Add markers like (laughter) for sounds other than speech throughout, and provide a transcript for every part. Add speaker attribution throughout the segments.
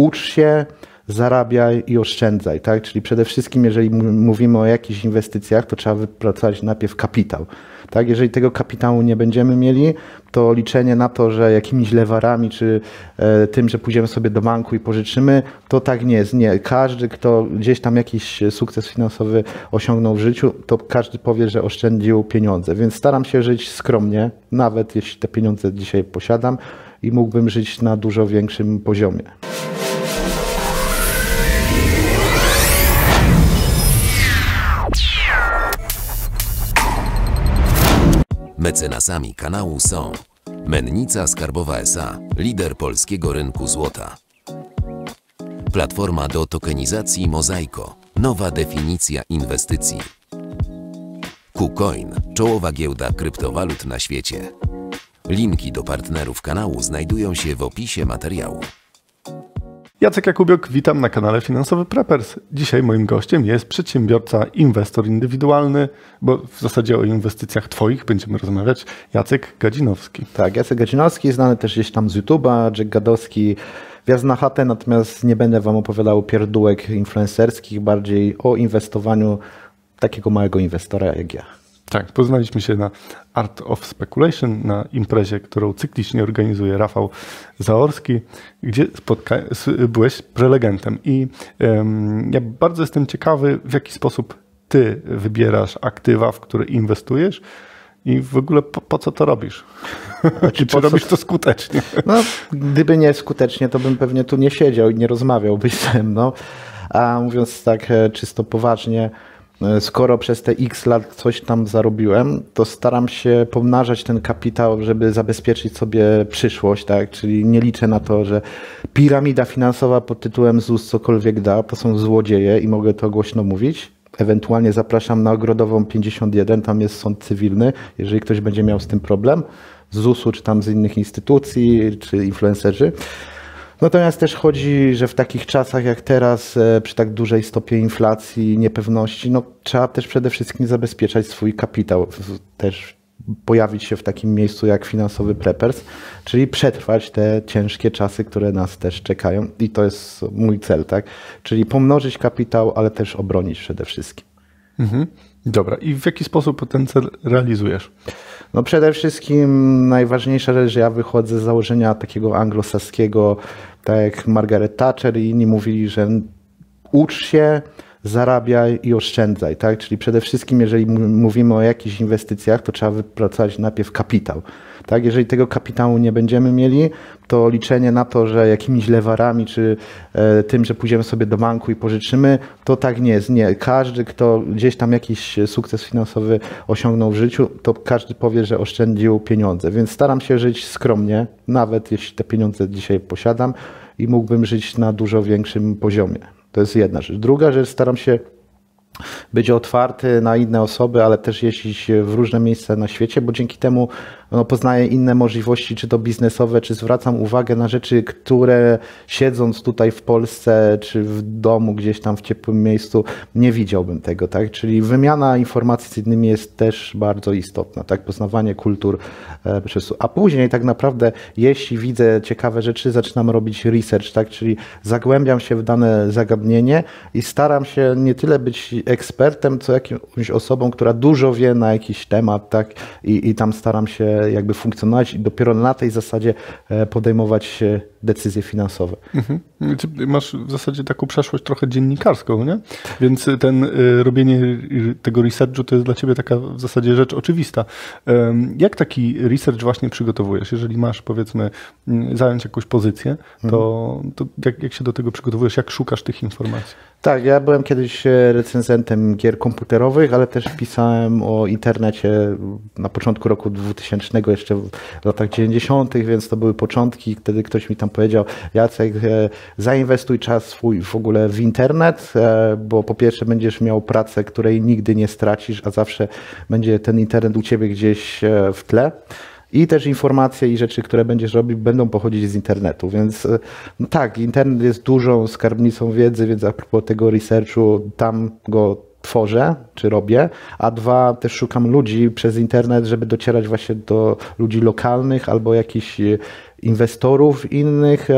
Speaker 1: ucz się, zarabiaj i oszczędzaj, tak? Czyli przede wszystkim, jeżeli mówimy o jakichś inwestycjach, to trzeba wypracować najpierw kapitał. Tak? Jeżeli tego kapitału nie będziemy mieli, to liczenie na to, że jakimiś lewarami, czy e, tym, że pójdziemy sobie do banku i pożyczymy, to tak nie jest. Nie. Każdy, kto gdzieś tam jakiś sukces finansowy osiągnął w życiu, to każdy powie, że oszczędził pieniądze. Więc staram się żyć skromnie, nawet jeśli te pieniądze dzisiaj posiadam i mógłbym żyć na dużo większym poziomie.
Speaker 2: Mecenasami kanału są Mennica Skarbowa SA, lider polskiego rynku złota. Platforma do tokenizacji Mozaiko, nowa definicja inwestycji. KuCoin, czołowa giełda kryptowalut na świecie. Linki do partnerów kanału znajdują się w opisie materiału.
Speaker 3: Jacek Jakubiok, witam na kanale Finansowy Preppers. Dzisiaj moim gościem jest przedsiębiorca, inwestor indywidualny, bo w zasadzie o inwestycjach Twoich będziemy rozmawiać, Jacek Gadzinowski.
Speaker 1: Tak, Jacek Gadzinowski, znany też gdzieś tam z YouTube'a, Jack Gadowski, wjazd na chatę, natomiast nie będę Wam opowiadał pierdółek influencerskich, bardziej o inwestowaniu takiego małego inwestora jak ja.
Speaker 3: Tak, poznaliśmy się na Art of Speculation, na imprezie, którą cyklicznie organizuje Rafał Zaorski, gdzie spotka- byłeś prelegentem. I um, ja bardzo jestem ciekawy, w jaki sposób ty wybierasz aktywa, w które inwestujesz i w ogóle po, po co to robisz? Znaczy, Czy (laughs) robisz to skutecznie? (laughs)
Speaker 1: No, gdyby nie skutecznie, to bym pewnie tu nie siedział i nie rozmawiałbyś ze mną. A mówiąc tak e, czysto poważnie, skoro przez te x lat coś tam zarobiłem, to staram się pomnażać ten kapitał, żeby zabezpieczyć sobie przyszłość, tak? Czyli nie liczę na to, że piramida finansowa pod tytułem ZUS cokolwiek da, to są złodzieje i mogę to głośno mówić. Ewentualnie zapraszam na Ogrodową 51, tam jest sąd cywilny, jeżeli ktoś będzie miał z tym problem, z ZUS-u czy tam z innych instytucji, czy influencerzy. Natomiast też chodzi, że w takich czasach jak teraz, e, przy tak dużej stopie inflacji, niepewności, no, trzeba też przede wszystkim zabezpieczać swój kapitał. Też pojawić się w takim miejscu jak finansowy preppers, czyli przetrwać te ciężkie czasy, które nas też czekają i to jest mój cel, tak? Czyli pomnożyć kapitał, ale też obronić przede wszystkim.
Speaker 3: Mhm. Dobra, i w jaki sposób ten cel realizujesz?
Speaker 1: No przede wszystkim najważniejsza rzecz, że ja wychodzę z założenia takiego anglosaskiego, tak jak Margaret Thatcher i inni mówili, że ucz się, zarabiaj i oszczędzaj, tak? Czyli przede wszystkim, jeżeli mówimy o jakichś inwestycjach, to trzeba wypracować najpierw kapitał. Tak? Jeżeli tego kapitału nie będziemy mieli, to liczenie na to, że jakimiś lewarami, czy e, tym, że pójdziemy sobie do banku i pożyczymy, to tak nie jest. Nie. Każdy, kto gdzieś tam jakiś sukces finansowy osiągnął w życiu, to każdy powie, że oszczędził pieniądze. Więc staram się żyć skromnie, nawet jeśli te pieniądze dzisiaj posiadam i mógłbym żyć na dużo większym poziomie. To jest jedna rzecz. Druga rzecz, staram się być otwarty na inne osoby, ale też jeździć w różne miejsca na świecie, bo dzięki temu no, poznaję inne możliwości, czy to biznesowe, czy zwracam uwagę na rzeczy, które siedząc tutaj w Polsce, czy w domu gdzieś tam w ciepłym miejscu, nie widziałbym tego, tak? Czyli wymiana informacji z innymi jest też bardzo istotna, tak? Poznawanie kultur, e, a później tak naprawdę, jeśli widzę ciekawe rzeczy, zaczynam robić research, tak? Czyli zagłębiam się w dane zagadnienie i staram się nie tyle być ekspertem, co jakąś osobą, która dużo wie na jakiś temat, tak? I, i tam staram się jakby funkcjonować i dopiero na tej zasadzie e, podejmować decyzje finansowe. Mhm.
Speaker 3: Masz w zasadzie taką przeszłość trochę dziennikarską, nie? Więc ten e, robienie tego researchu to jest dla ciebie taka w zasadzie rzecz oczywista. Jak taki research właśnie przygotowujesz? Jeżeli masz powiedzmy zająć jakąś pozycję, to, mhm. to jak, jak się do tego przygotowujesz? Jak szukasz tych informacji?
Speaker 1: Tak, ja byłem kiedyś e, recenzentem gier komputerowych, ale też pisałem o internecie na początku roku 2000, jeszcze w latach 90., więc to były początki, wtedy ktoś mi tam powiedział, Jacek, e, zainwestuj czas swój w ogóle w internet, e, bo po pierwsze będziesz miał pracę, której nigdy nie stracisz, a zawsze będzie ten internet u ciebie gdzieś w tle. I też informacje i rzeczy, które będziesz robił, będą pochodzić z internetu. Więc no tak, internet jest dużą skarbnicą wiedzy, więc a propos tego researchu, tam go tworzę, czy robię, a dwa, też szukam ludzi przez internet, żeby docierać właśnie do ludzi lokalnych albo jakichś inwestorów innych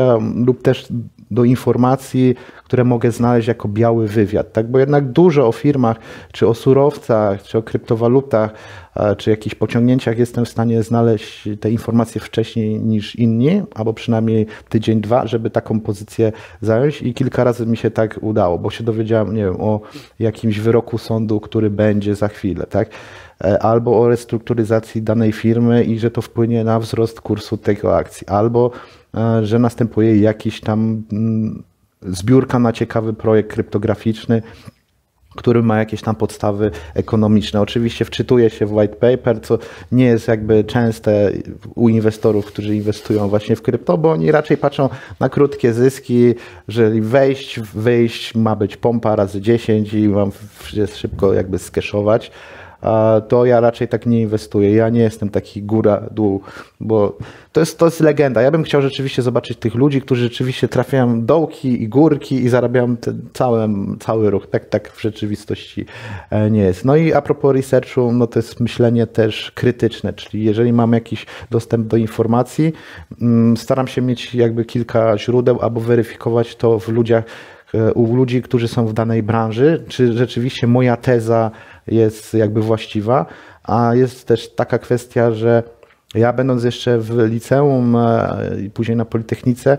Speaker 1: lub też do informacji, które mogę znaleźć jako biały wywiad, tak? Bo jednak dużo o firmach, czy o surowcach, czy o kryptowalutach, czy jakichś pociągnięciach jestem w stanie znaleźć te informacje wcześniej niż inni, albo przynajmniej tydzień, dwa, żeby taką pozycję zająć i kilka razy mi się tak udało, bo się dowiedziałem, nie wiem, o jakimś wyroku sądu, który będzie za chwilę, tak? E, albo o restrukturyzacji danej firmy i że to wpłynie na wzrost kursu tego akcji, albo że następuje jakiś tam mm, zbiórka na ciekawy projekt kryptograficzny, który ma jakieś tam podstawy ekonomiczne. Oczywiście wczytuje się w white paper, co nie jest jakby częste u inwestorów, którzy inwestują właśnie w krypto, bo oni raczej patrzą na krótkie zyski, jeżeli wejść, wyjść ma być pompa razy 10 i mam szybko jakby skeszować to ja raczej tak nie inwestuję. Ja nie jestem taki góra-dół, bo to jest, to jest legenda. Ja bym chciał rzeczywiście zobaczyć tych ludzi, którzy rzeczywiście trafiają dołki i górki i zarabiają cały, cały ruch. Tak, tak w rzeczywistości e, nie jest. No i a propos researchu, no to jest myślenie też krytyczne, czyli jeżeli mam jakiś dostęp do informacji, mm, staram się mieć jakby kilka źródeł albo weryfikować to w ludziach, e, u ludzi, którzy są w danej branży, czy rzeczywiście moja teza jest jakby właściwa, a jest też taka kwestia, że ja będąc jeszcze w liceum e, i później na Politechnice,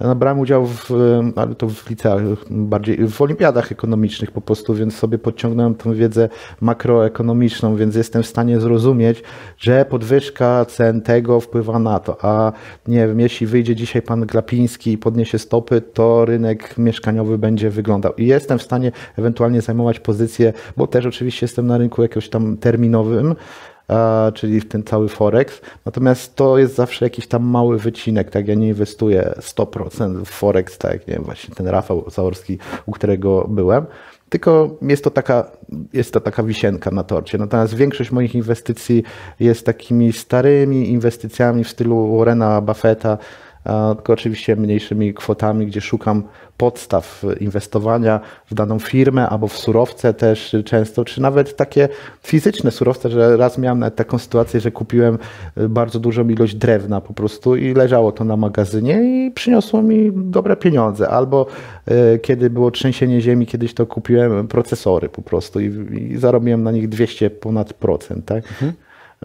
Speaker 1: no, brałem udział w, ale to w liceach, bardziej w olimpiadach ekonomicznych po prostu, więc sobie podciągnąłem tą wiedzę makroekonomiczną, więc jestem w stanie zrozumieć, że podwyżka cen tego wpływa na to, a nie wiem, jeśli wyjdzie dzisiaj pan Glapiński i podniesie stopy, to rynek mieszkaniowy będzie wyglądał. I jestem w stanie ewentualnie zajmować pozycję, bo też oczywiście jestem na rynku jakimś tam terminowym, czyli w ten cały Forex. Natomiast to jest zawsze jakiś tam mały wycinek, tak? Ja nie inwestuję 100% w Forex, tak jak nie wiem, właśnie ten Rafał Zaorski, u którego byłem. Tylko jest to, taka, jest to taka wisienka na torcie. Natomiast większość moich inwestycji jest takimi starymi inwestycjami w stylu Warrena Buffetta, tylko oczywiście mniejszymi kwotami, gdzie szukam podstaw inwestowania w daną firmę albo w surowce też często, czy nawet takie fizyczne surowce, że raz miałem nawet taką sytuację, że kupiłem bardzo dużą ilość drewna po prostu i leżało to na magazynie i przyniosło mi dobre pieniądze. Albo e, kiedy było trzęsienie ziemi, kiedyś to kupiłem procesory po prostu i, i zarobiłem na nich 200 ponad procent. Tak? Mhm.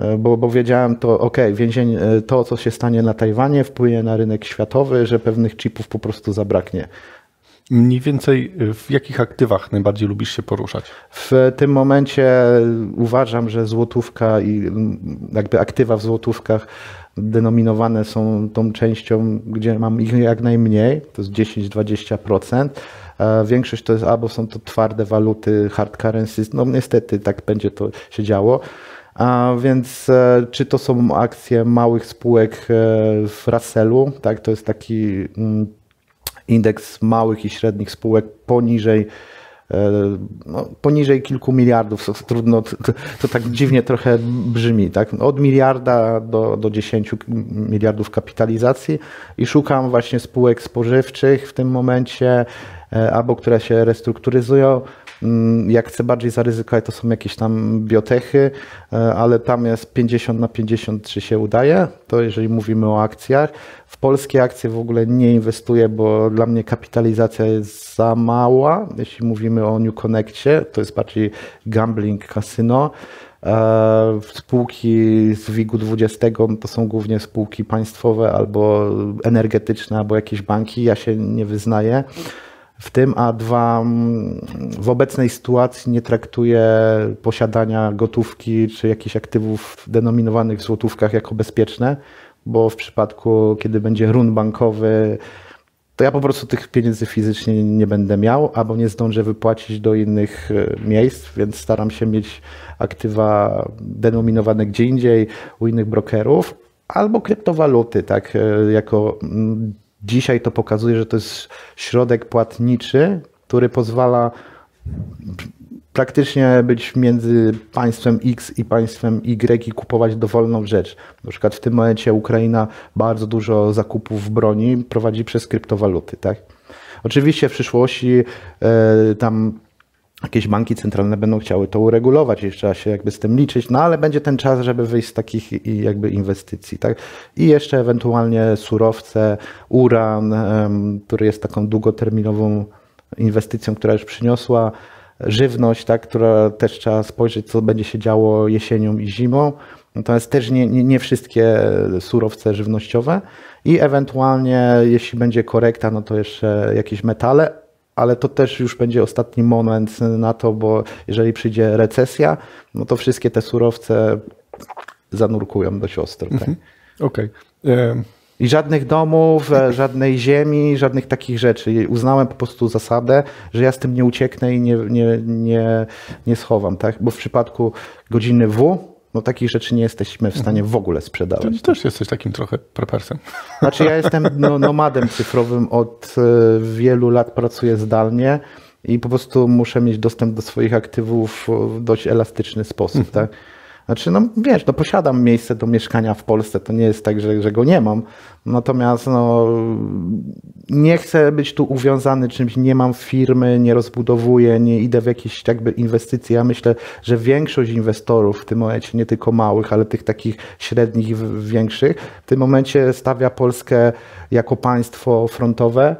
Speaker 1: E, bo, bo wiedziałem to, ok, więzień, e, to co się stanie na Tajwanie wpłynie na rynek światowy, że pewnych chipów po prostu zabraknie.
Speaker 3: Mniej więcej e, w jakich aktywach najbardziej lubisz się poruszać?
Speaker 1: W tym momencie uważam, że złotówka i jakby aktywa w złotówkach denominowane są tą częścią, gdzie mam ich jak najmniej, to jest 10-20%. Większość to jest albo są to twarde waluty, hard currencies, no niestety tak będzie to się działo. A więc e, czy to są akcje małych spółek e, w Russellu, tak, to jest taki mm, indeks małych i średnich spółek poniżej e, no, poniżej kilku miliardów, trudno, to, to, tak dziwnie trochę brzmi, tak? Od miliarda do, do 10 miliardów kapitalizacji. I szukam właśnie spółek spożywczych w tym momencie, albo które się restrukturyzują, jak chcę bardziej zaryzykować, to są jakieś tam biotechy, e, ale tam jest 50 na 50, czy się udaje. To jeżeli mówimy o akcjach. W polskie akcje w ogóle nie inwestuję, bo dla mnie kapitalizacja jest za mała. Jeśli mówimy o New Connectie, to jest bardziej gambling, kasyno. E, spółki z WIG-u 20 to są głównie spółki państwowe albo energetyczne, albo jakieś banki. Ja się nie wyznaję w tym, a dwa, mm, w obecnej sytuacji nie traktuje posiadania gotówki czy jakichś aktywów denominowanych w złotówkach jako bezpieczne, bo w przypadku, kiedy będzie run bankowy, to ja po prostu tych pieniędzy fizycznie nie będę miał, albo nie zdążę wypłacić do innych e, miejsc, więc staram się mieć aktywa denominowane gdzie indziej u innych brokerów, albo kryptowaluty, tak, e, jako mm, Dzisiaj to pokazuje, że to jest środek płatniczy, który pozwala praktycznie być między państwem X i państwem Y i kupować dowolną rzecz. Na przykład w tym momencie Ukraina bardzo dużo zakupów broni prowadzi przez kryptowaluty. Tak? Oczywiście w przyszłości e, tam jakieś banki centralne będą chciały to uregulować i trzeba się jakby z tym liczyć, no ale będzie ten czas, żeby wyjść z takich jakby inwestycji, tak? I jeszcze ewentualnie surowce, uran, który jest taką długoterminową inwestycją, która już przyniosła żywność, tak, która też trzeba spojrzeć, co będzie się działo jesienią i zimą. Natomiast też nie, nie, nie wszystkie surowce żywnościowe i ewentualnie, jeśli będzie korekta, no to jeszcze jakieś metale, ale to też już będzie ostatni moment na to, bo jeżeli przyjdzie recesja, no to wszystkie te surowce zanurkują do siostry. Tak? Mhm.
Speaker 3: Okej. Okay.
Speaker 1: I żadnych domów, e, żadnej ziemi, żadnych takich rzeczy. Uznałem po prostu zasadę, że ja z tym nie ucieknę i nie, nie, nie, nie schowam, tak? Bo w przypadku godziny W, no takich rzeczy nie jesteśmy w stanie w ogóle sprzedawać. Ty
Speaker 3: też jesteś takim trochę prepersem.
Speaker 1: Znaczy ja jestem no, nomadem cyfrowym, od e, wielu lat pracuję zdalnie i po prostu muszę mieć dostęp do swoich aktywów w dość elastyczny sposób, mhm. tak? Znaczy, no wiesz, no posiadam miejsce do mieszkania w Polsce, to nie jest tak, że, że go nie mam. Natomiast no, nie chcę być tu uwiązany czymś, nie mam firmy, nie rozbudowuję, nie idę w jakieś jakby inwestycje. Ja myślę, że większość inwestorów w tym momencie, nie tylko małych, ale tych takich średnich i większych, w tym momencie stawia Polskę jako państwo frontowe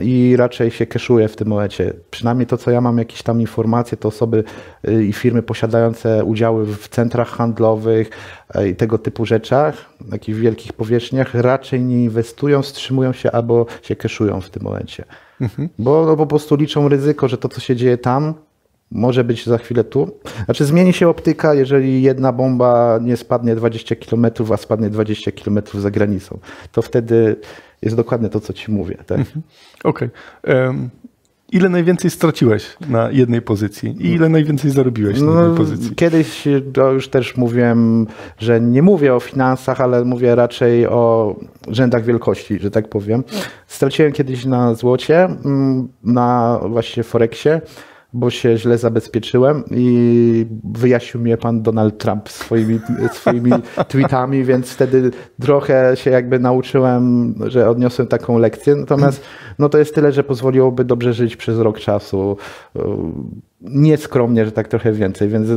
Speaker 1: i raczej się keszuje w tym momencie. Przynajmniej to, co ja mam jakieś tam informacje, to osoby y, i firmy posiadające udziały w centrach handlowych y, i tego typu rzeczach, na jakichś wielkich powierzchniach, raczej nie inwestują, wstrzymują się albo się keszują w tym momencie. Mhm. Bo no, po prostu liczą ryzyko, że to, co się dzieje tam, może być za chwilę tu. Znaczy zmieni się optyka, jeżeli jedna bomba nie spadnie 20 km, a spadnie 20 km za granicą. To wtedy jest dokładnie to, co ci mówię. Tak? Mhm.
Speaker 3: Okej. Okay. Um, ile najwięcej straciłeś na jednej pozycji i ile najwięcej zarobiłeś na jednej no, pozycji?
Speaker 1: Kiedyś to już też mówiłem, że nie mówię o finansach, ale mówię raczej o rzędach wielkości, że tak powiem. Straciłem kiedyś na złocie, mm, na właśnie Forexie bo się źle zabezpieczyłem i wyjaśnił mnie pan Donald Trump swoimi, swoimi (laughs) tweetami, więc wtedy trochę się jakby nauczyłem, że odniosłem taką lekcję. Natomiast no to jest tyle, że pozwoliłoby dobrze żyć przez rok czasu. Nieskromnie, że tak trochę więcej, więc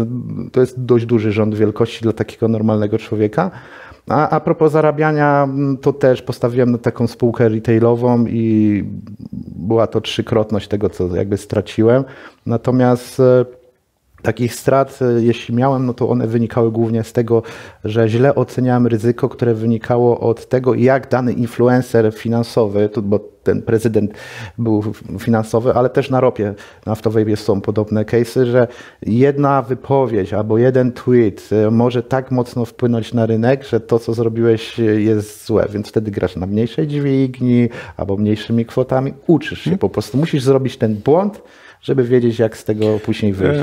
Speaker 1: to jest dość duży rząd wielkości dla takiego normalnego człowieka. A, a propos zarabiania, mm, to też postawiłem na taką spółkę retailową i była to trzykrotność tego, co jakby straciłem. Natomiast e, Takich strat, e, jeśli miałem, no to one wynikały głównie z tego, że źle oceniałem ryzyko, które wynikało od tego, jak dany influencer finansowy, bo ten prezydent był finansowy, ale też na ropie naftowej są podobne case'y, że jedna wypowiedź albo jeden tweet e, może tak mocno wpłynąć na rynek, że to, co zrobiłeś jest złe, więc wtedy grasz na mniejszej dźwigni albo mniejszymi kwotami, uczysz się po prostu. Musisz zrobić ten błąd, żeby wiedzieć, jak z tego później wyjść.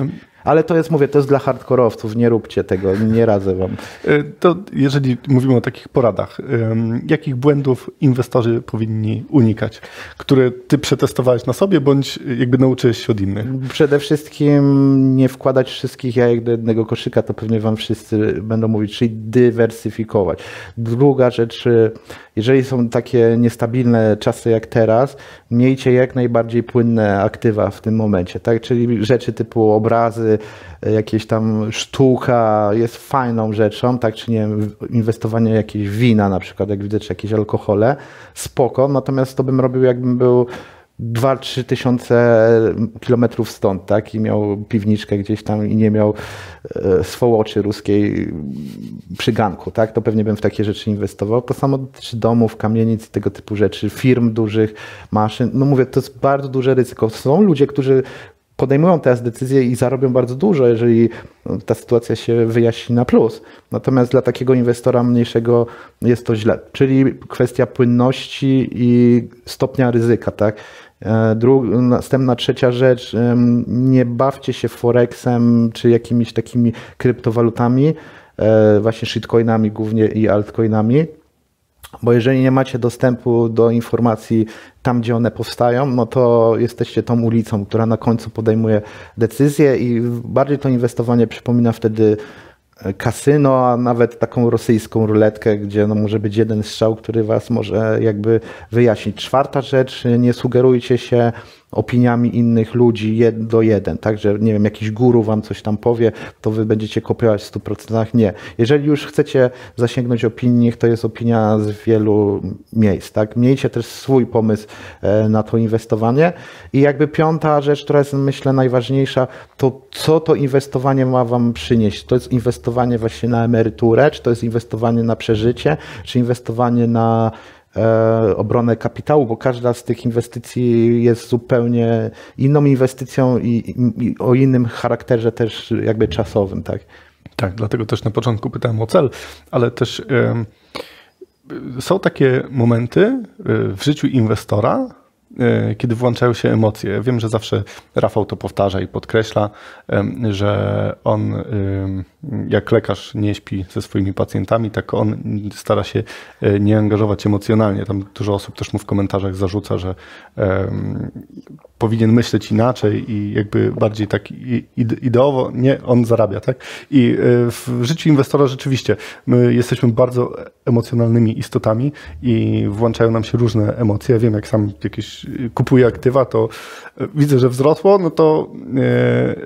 Speaker 1: Ale to jest, mówię, to jest dla hardkorowców, nie róbcie tego, nie radzę wam.
Speaker 3: E, to jeżeli mówimy o takich poradach, jakich błędów inwestorzy powinni unikać, które ty przetestowałeś na sobie, bądź jakby nauczyłeś się od innych?
Speaker 1: Przede wszystkim nie wkładać wszystkich jajek do jednego koszyka, to pewnie wam wszyscy będą mówić, czyli dywersyfikować. Druga rzecz, jeżeli są takie niestabilne czasy jak teraz, miejcie jak najbardziej płynne aktywa w tym momencie, tak? Czyli rzeczy typu obrazy, jakieś tam sztuka jest fajną rzeczą, tak? Czy nie wiem, inwestowanie w jakieś wina na przykład, jak widzę, czy jakieś alkohole, spoko, natomiast to bym robił jakbym był 2-3 tysiące kilometrów stąd, tak? I miał piwniczkę gdzieś tam i nie miał e, swołoczy ruskiej przy ganku, tak? To pewnie bym w takie rzeczy inwestował. To samo dotyczy domów, kamienic, tego typu rzeczy, firm dużych, maszyn. No mówię, to jest bardzo duże ryzyko. Są ludzie, którzy podejmują teraz decyzje i zarobią bardzo dużo, jeżeli ta sytuacja się wyjaśni na plus. Natomiast dla takiego inwestora mniejszego jest to źle. Czyli kwestia płynności i stopnia ryzyka, tak? E, następna trzecia rzecz, nie bawcie się forexem czy jakimiś takimi kryptowalutami, e, właśnie shitcoinami głównie i altcoinami, bo jeżeli nie macie dostępu do informacji tam, gdzie one powstają, no to jesteście tą ulicą, która na końcu podejmuje decyzje i bardziej to inwestowanie przypomina wtedy kasyno, a nawet taką rosyjską ruletkę, gdzie no może być jeden strzał, który was może jakby wyjaśnić. Czwarta rzecz, nie sugerujcie się opiniami innych ludzi jeden do jeden, tak, że nie wiem, jakiś guru wam coś tam powie, to wy będziecie kopiować w 100%. Nie. Jeżeli już chcecie zasięgnąć opinii, niech to jest opinia z wielu miejsc, tak. Miejcie też swój pomysł e, na to inwestowanie i jakby piąta rzecz, która jest myślę najważniejsza, to co to inwestowanie ma wam przynieść? To jest inwestowanie właśnie na emeryturę, czy to jest inwestowanie na przeżycie, czy inwestowanie na obronę kapitału, bo każda z tych inwestycji jest zupełnie inną inwestycją i, i, o innym charakterze też jakby czasowym, tak?
Speaker 3: Tak, dlatego też na początku pytałem o cel, ale też są takie momenty e, w życiu inwestora, E, kiedy włączają się emocje. Wiem, że zawsze Rafał to powtarza i podkreśla, że on, jak lekarz nie śpi ze swoimi pacjentami, tak on stara się e, nie angażować emocjonalnie. Tam dużo osób też mu w komentarzach zarzuca, że powinien myśleć inaczej i jakby bardziej tak ideowo, nie, on zarabia, tak? I e, w życiu inwestora rzeczywiście my jesteśmy bardzo emocjonalnymi istotami i włączają nam się różne emocje. Ja wiem, jak sam jakieś kupuję aktywa, to widzę, że wzrosło, no to e,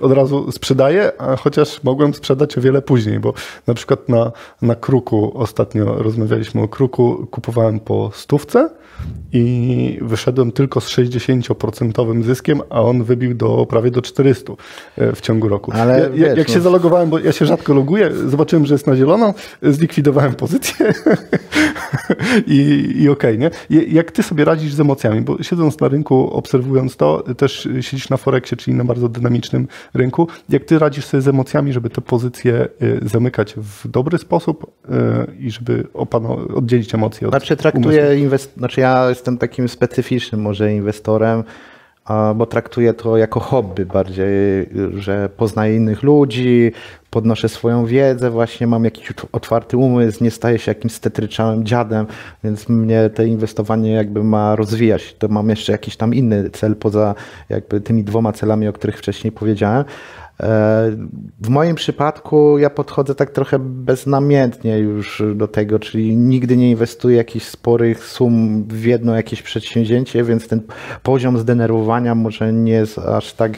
Speaker 3: od razu sprzedaję, a chociaż mogłem sprzedać o wiele później, bo na przykład na, na kruku ostatnio rozmawialiśmy o kruku, kupowałem po stówce, i wyszedłem tylko z 60% zyskiem, a on wybił do prawie do 400 e, w ciągu roku. Ale ja, wiesz, jak no... się zalogowałem, bo ja się rzadko loguję, zobaczyłem, że jest na zielono, zlikwidowałem pozycję (laughs) i, i okej, okay, nie? Jak ty sobie radzisz z emocjami, bo siedząc na rynku, obserwując to, też siedzisz na Forexie, czyli na bardzo dynamicznym rynku, jak ty radzisz sobie z emocjami, żeby te pozycje e, zamykać w dobry sposób e, i żeby oddzielić emocje od
Speaker 1: Znaczy traktuję inwest... znaczy ja jestem takim specyficznym może inwestorem, bo traktuję to jako hobby bardziej, że poznaję innych ludzi, podnoszę swoją wiedzę, właśnie mam jakiś otwarty umysł, nie staję się jakimś stetryczałym dziadem, więc mnie to inwestowanie jakby ma rozwijać. To mam jeszcze jakiś tam inny cel poza jakby tymi dwoma celami, o których wcześniej powiedziałem. W moim przypadku ja podchodzę tak trochę beznamiętnie już do tego, czyli nigdy nie inwestuję jakichś sporych sum w jedno jakieś przedsięwzięcie, więc ten poziom zdenerwowania może nie jest aż tak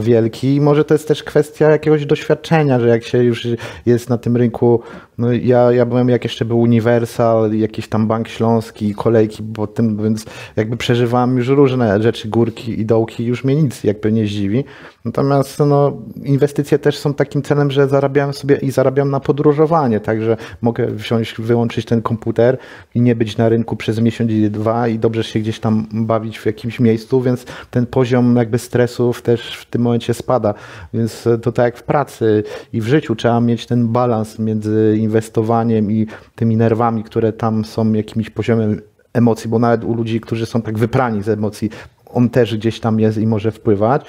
Speaker 1: wielki. I może to jest też kwestia jakiegoś doświadczenia, że jak się już jest na tym rynku, no ja, ja byłem jak jeszcze był Universal, jakiś tam Bank Śląski, kolejki po tym, więc jakby przeżywałem już różne rzeczy, górki i dołki, już mnie nic jakby nie zdziwi. Natomiast no, inwestycje też są takim celem, że zarabiam sobie i zarabiam na podróżowanie, także mogę wziąć, wyłączyć ten komputer i nie być na rynku przez miesiąc i dwa i dobrze się gdzieś tam bawić w jakimś miejscu, więc ten poziom jakby stresów też w tym momencie spada. Więc to tak jak w pracy i w życiu trzeba mieć ten balans między inwestowaniem i tymi nerwami, które tam są jakimś poziomem emocji, bo nawet u ludzi, którzy są tak wyprani z emocji, on też gdzieś tam jest i może wpływać.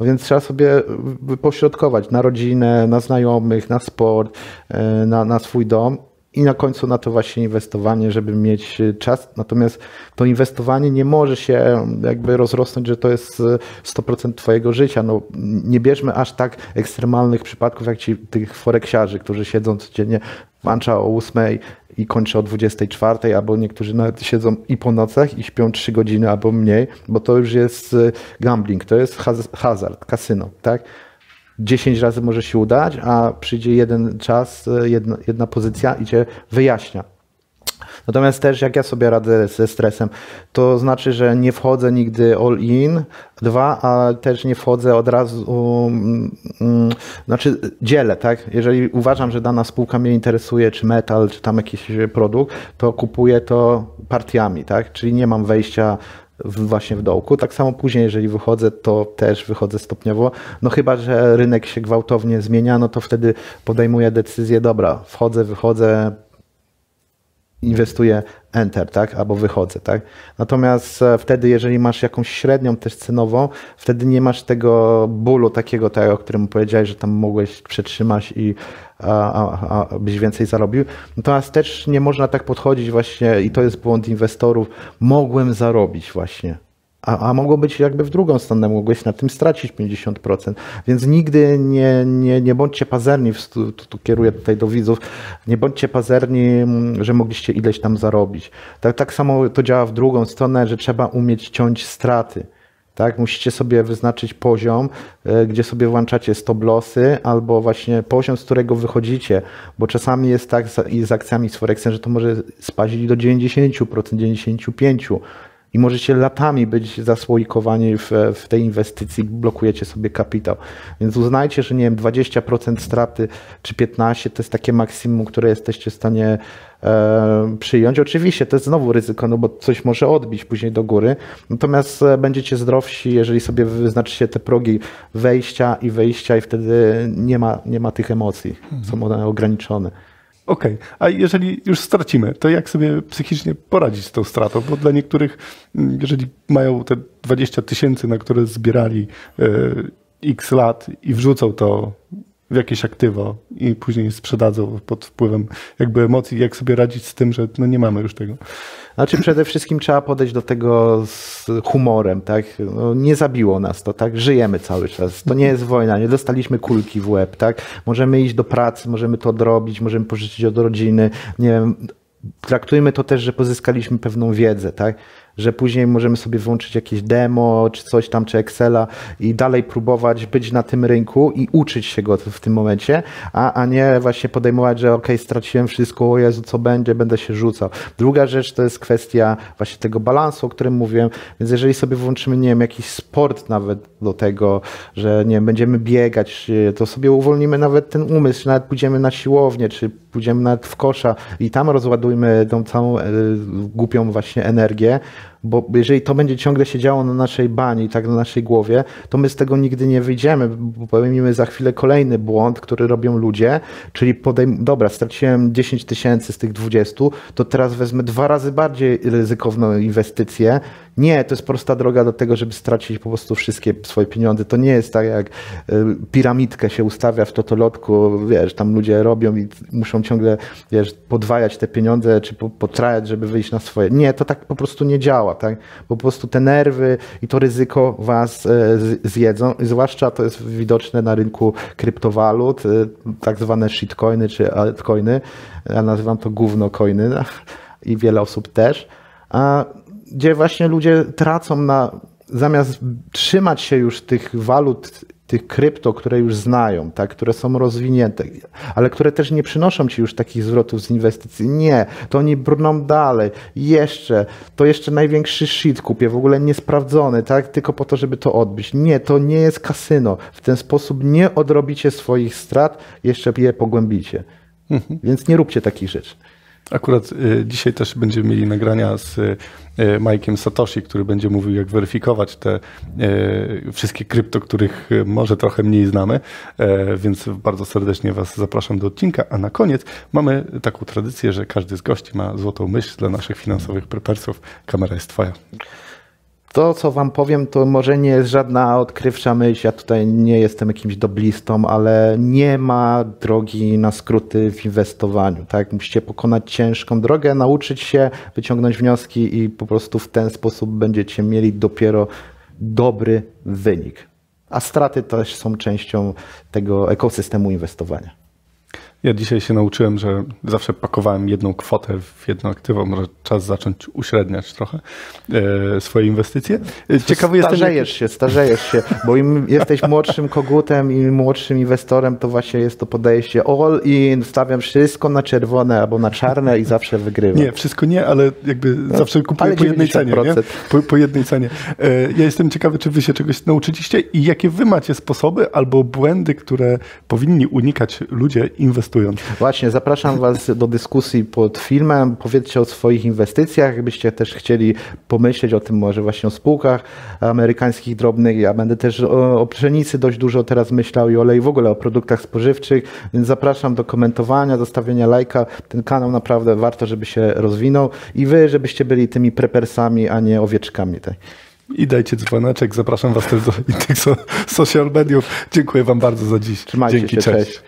Speaker 1: Więc trzeba sobie pośrodkować na rodzinę, na znajomych, na sport, e, na, na swój dom i na końcu na to właśnie inwestowanie, żeby mieć czas. Natomiast to inwestowanie nie może się jakby rozrosnąć, że to jest 100% twojego życia. No, nie bierzmy aż tak ekstremalnych przypadków jak ci tych foreksiarzy, którzy siedzą codziennie włącza o 8 i kończy o 24, albo niektórzy nawet siedzą i po nocach i śpią 3 godziny albo mniej, bo to już jest gambling, to jest hazard, kasyno, tak? 10 razy może się udać, a przyjdzie jeden czas, jedna, jedna pozycja i cię wyjaśnia. Natomiast też jak ja sobie radzę ze stresem, to znaczy, że nie wchodzę nigdy all in, dwa, a też nie wchodzę od razu, um, um, znaczy dzielę, tak? Jeżeli uważam, że dana spółka mnie interesuje, czy metal, czy tam jakiś produkt, to kupuję to partiami, tak? Czyli nie mam wejścia właśnie w dołku. Tak samo później, jeżeli wychodzę, to też wychodzę stopniowo. No chyba, że rynek się gwałtownie zmienia, no to wtedy podejmuję decyzję, dobra, wchodzę, wychodzę, inwestuję enter, tak, albo wychodzę, tak. Natomiast e, wtedy, jeżeli masz jakąś średnią też cenową, wtedy nie masz tego bólu takiego, tak, o którym powiedziałeś, że tam mogłeś przetrzymać i a, a, a byś więcej zarobił. Natomiast też nie można tak podchodzić właśnie i to jest błąd inwestorów, mogłem zarobić właśnie. A, a mogło być jakby w drugą stronę, mogłeś na tym stracić 50%. Więc nigdy nie, nie, nie bądźcie pazerni, tu, tu kieruję tutaj do widzów, nie bądźcie pazerni, że mogliście ileś tam zarobić. Tak, tak samo to działa w drugą stronę, że trzeba umieć ciąć straty. Tak, musicie sobie wyznaczyć poziom, e, gdzie sobie włączacie stop lossy, albo właśnie poziom, z którego wychodzicie, bo czasami jest tak z, z akcjami z Forexem, że to może spaść do 90%, 95% i możecie latami być zasłoikowani w, w tej inwestycji, blokujecie sobie kapitał. Więc uznajcie, że nie wiem, 20% straty czy 15% to jest takie maksimum, które jesteście w stanie e, przyjąć. Oczywiście to jest znowu ryzyko, no bo coś może odbić później do góry, natomiast e, będziecie zdrowsi, jeżeli sobie wyznaczycie te progi wejścia i wyjścia i wtedy nie ma, nie ma tych emocji, są one ograniczone.
Speaker 3: Okej, okay. a jeżeli już stracimy, to jak sobie psychicznie poradzić z tą stratą? Bo dla niektórych, mm, jeżeli mają te 20 tysięcy, na które zbierali e, x lat i wrzucą to w jakieś aktywo i później sprzedadzą pod wpływem jakby emocji, jak sobie radzić z tym, że no nie mamy już tego?
Speaker 1: Znaczy przede wszystkim trzeba podejść do tego z humorem, tak? No, nie zabiło nas to, tak? Żyjemy cały czas. To nie jest wojna, nie dostaliśmy kulki w łeb, tak? Możemy iść do pracy, możemy to odrobić, możemy pożyczyć od rodziny, nie wiem, traktujmy to też, że pozyskaliśmy pewną wiedzę, tak? Że później możemy sobie włączyć jakieś demo, czy coś tam, czy Excela i dalej próbować być na tym rynku i uczyć się go w tym momencie, a, a nie właśnie podejmować, że ok, straciłem wszystko, o Jezu, co będzie, będę się rzucał. Druga rzecz to jest kwestia właśnie tego balansu, o którym mówiłem, więc jeżeli sobie włączymy, nie wiem, jakiś sport nawet do tego, że nie wiem, będziemy biegać, to sobie uwolnimy nawet ten umysł, czy nawet pójdziemy na siłownię, czy pójdziemy nawet w kosza i tam rozładujmy tą całą e, głupią właśnie energię, bo jeżeli to będzie ciągle się działo na naszej bani, tak na naszej głowie, to my z tego nigdy nie wyjdziemy, bo popełnimy za chwilę kolejny błąd, który robią ludzie, czyli podejm- dobra, straciłem 10 tysięcy z tych 20, to teraz wezmę dwa razy bardziej ryzykowną inwestycję. Nie, to jest prosta droga do tego, żeby stracić po prostu wszystkie swoje pieniądze. To nie jest tak, jak y, piramidkę się ustawia w totolotku, wiesz, tam ludzie robią i muszą ciągle, wiesz, podwajać te pieniądze, czy potrajać, żeby wyjść na swoje. Nie, to tak po prostu nie działa tak? Po prostu te nerwy i to ryzyko was e, zjedzą, zwłaszcza to jest widoczne na rynku kryptowalut, e, tak zwane shitcoiny czy altcoiny, ja nazywam to gówno coiny i wiele osób też, a gdzie właśnie ludzie tracą na zamiast trzymać się już tych walut tych krypto, które już znają, tak, które są rozwinięte, ale które też nie przynoszą ci już takich zwrotów z inwestycji. Nie, to oni brną dalej. Jeszcze, to jeszcze największy shit kupię, w ogóle niesprawdzony, tak, tylko po to, żeby to odbyć. Nie, to nie jest kasyno. W ten sposób nie odrobicie swoich strat, jeszcze je pogłębicie. Mhm. Więc nie róbcie takich rzeczy.
Speaker 3: Akurat y, dzisiaj też będziemy mieli nagrania z y, Mike'iem Satoshi, który będzie mówił, jak weryfikować te y, wszystkie krypto, których może trochę mniej znamy, więc bardzo serdecznie Was zapraszam do odcinka. A na koniec mamy taką tradycję, że każdy z gości ma złotą myśl dla naszych finansowych prepersów. Kamera jest Twoja.
Speaker 1: To, co wam powiem, to może nie jest żadna odkrywcza myśl. Ja tutaj nie jestem jakimś doblistą, ale nie ma drogi na skróty w inwestowaniu. Tak? Musicie pokonać ciężką drogę, nauczyć się, wyciągnąć wnioski i po prostu w ten sposób będziecie mieli dopiero dobry wynik. A straty też są częścią tego ekosystemu inwestowania.
Speaker 3: Ja dzisiaj się nauczyłem, że zawsze pakowałem jedną kwotę w jedno aktywo. Może czas zacząć uśredniać trochę e, swoje inwestycje.
Speaker 1: E, ciekawy starzejesz jestem, się, starzejesz się, bo im jesteś młodszym kogutem i młodszym inwestorem, to właśnie jest to podejście all in, stawiam wszystko na czerwone albo na czarne i zawsze wygrywam.
Speaker 3: Nie, wszystko nie, ale jakby no, zawsze kupuję po jednej cenie. Nie? Po, po, jednej cenie. E, ja jestem ciekawy, czy wy się czegoś nauczyliście i jakie wy macie sposoby albo błędy, które powinni unikać ludzie inwestorzy inwestując.
Speaker 1: Właśnie, zapraszam Was do dyskusji pod filmem. Powiedzcie o swoich inwestycjach, gdybyście też chcieli pomyśleć o tym może właśnie o spółkach amerykańskich drobnych. Ja będę też o, o pszenicy dość dużo teraz myślał i olej w ogóle o produktach spożywczych, więc zapraszam do komentowania, zostawienia lajka. Ten kanał naprawdę warto, żeby się rozwinął i Wy, żebyście byli tymi prepersami, a nie owieczkami. Tej.
Speaker 3: I dajcie dzwoneczek. Zapraszam Was też do innych social mediów. Dziękuję Wam bardzo za dziś.
Speaker 1: Trzymajcie Dzięki, się, cześć. cześć.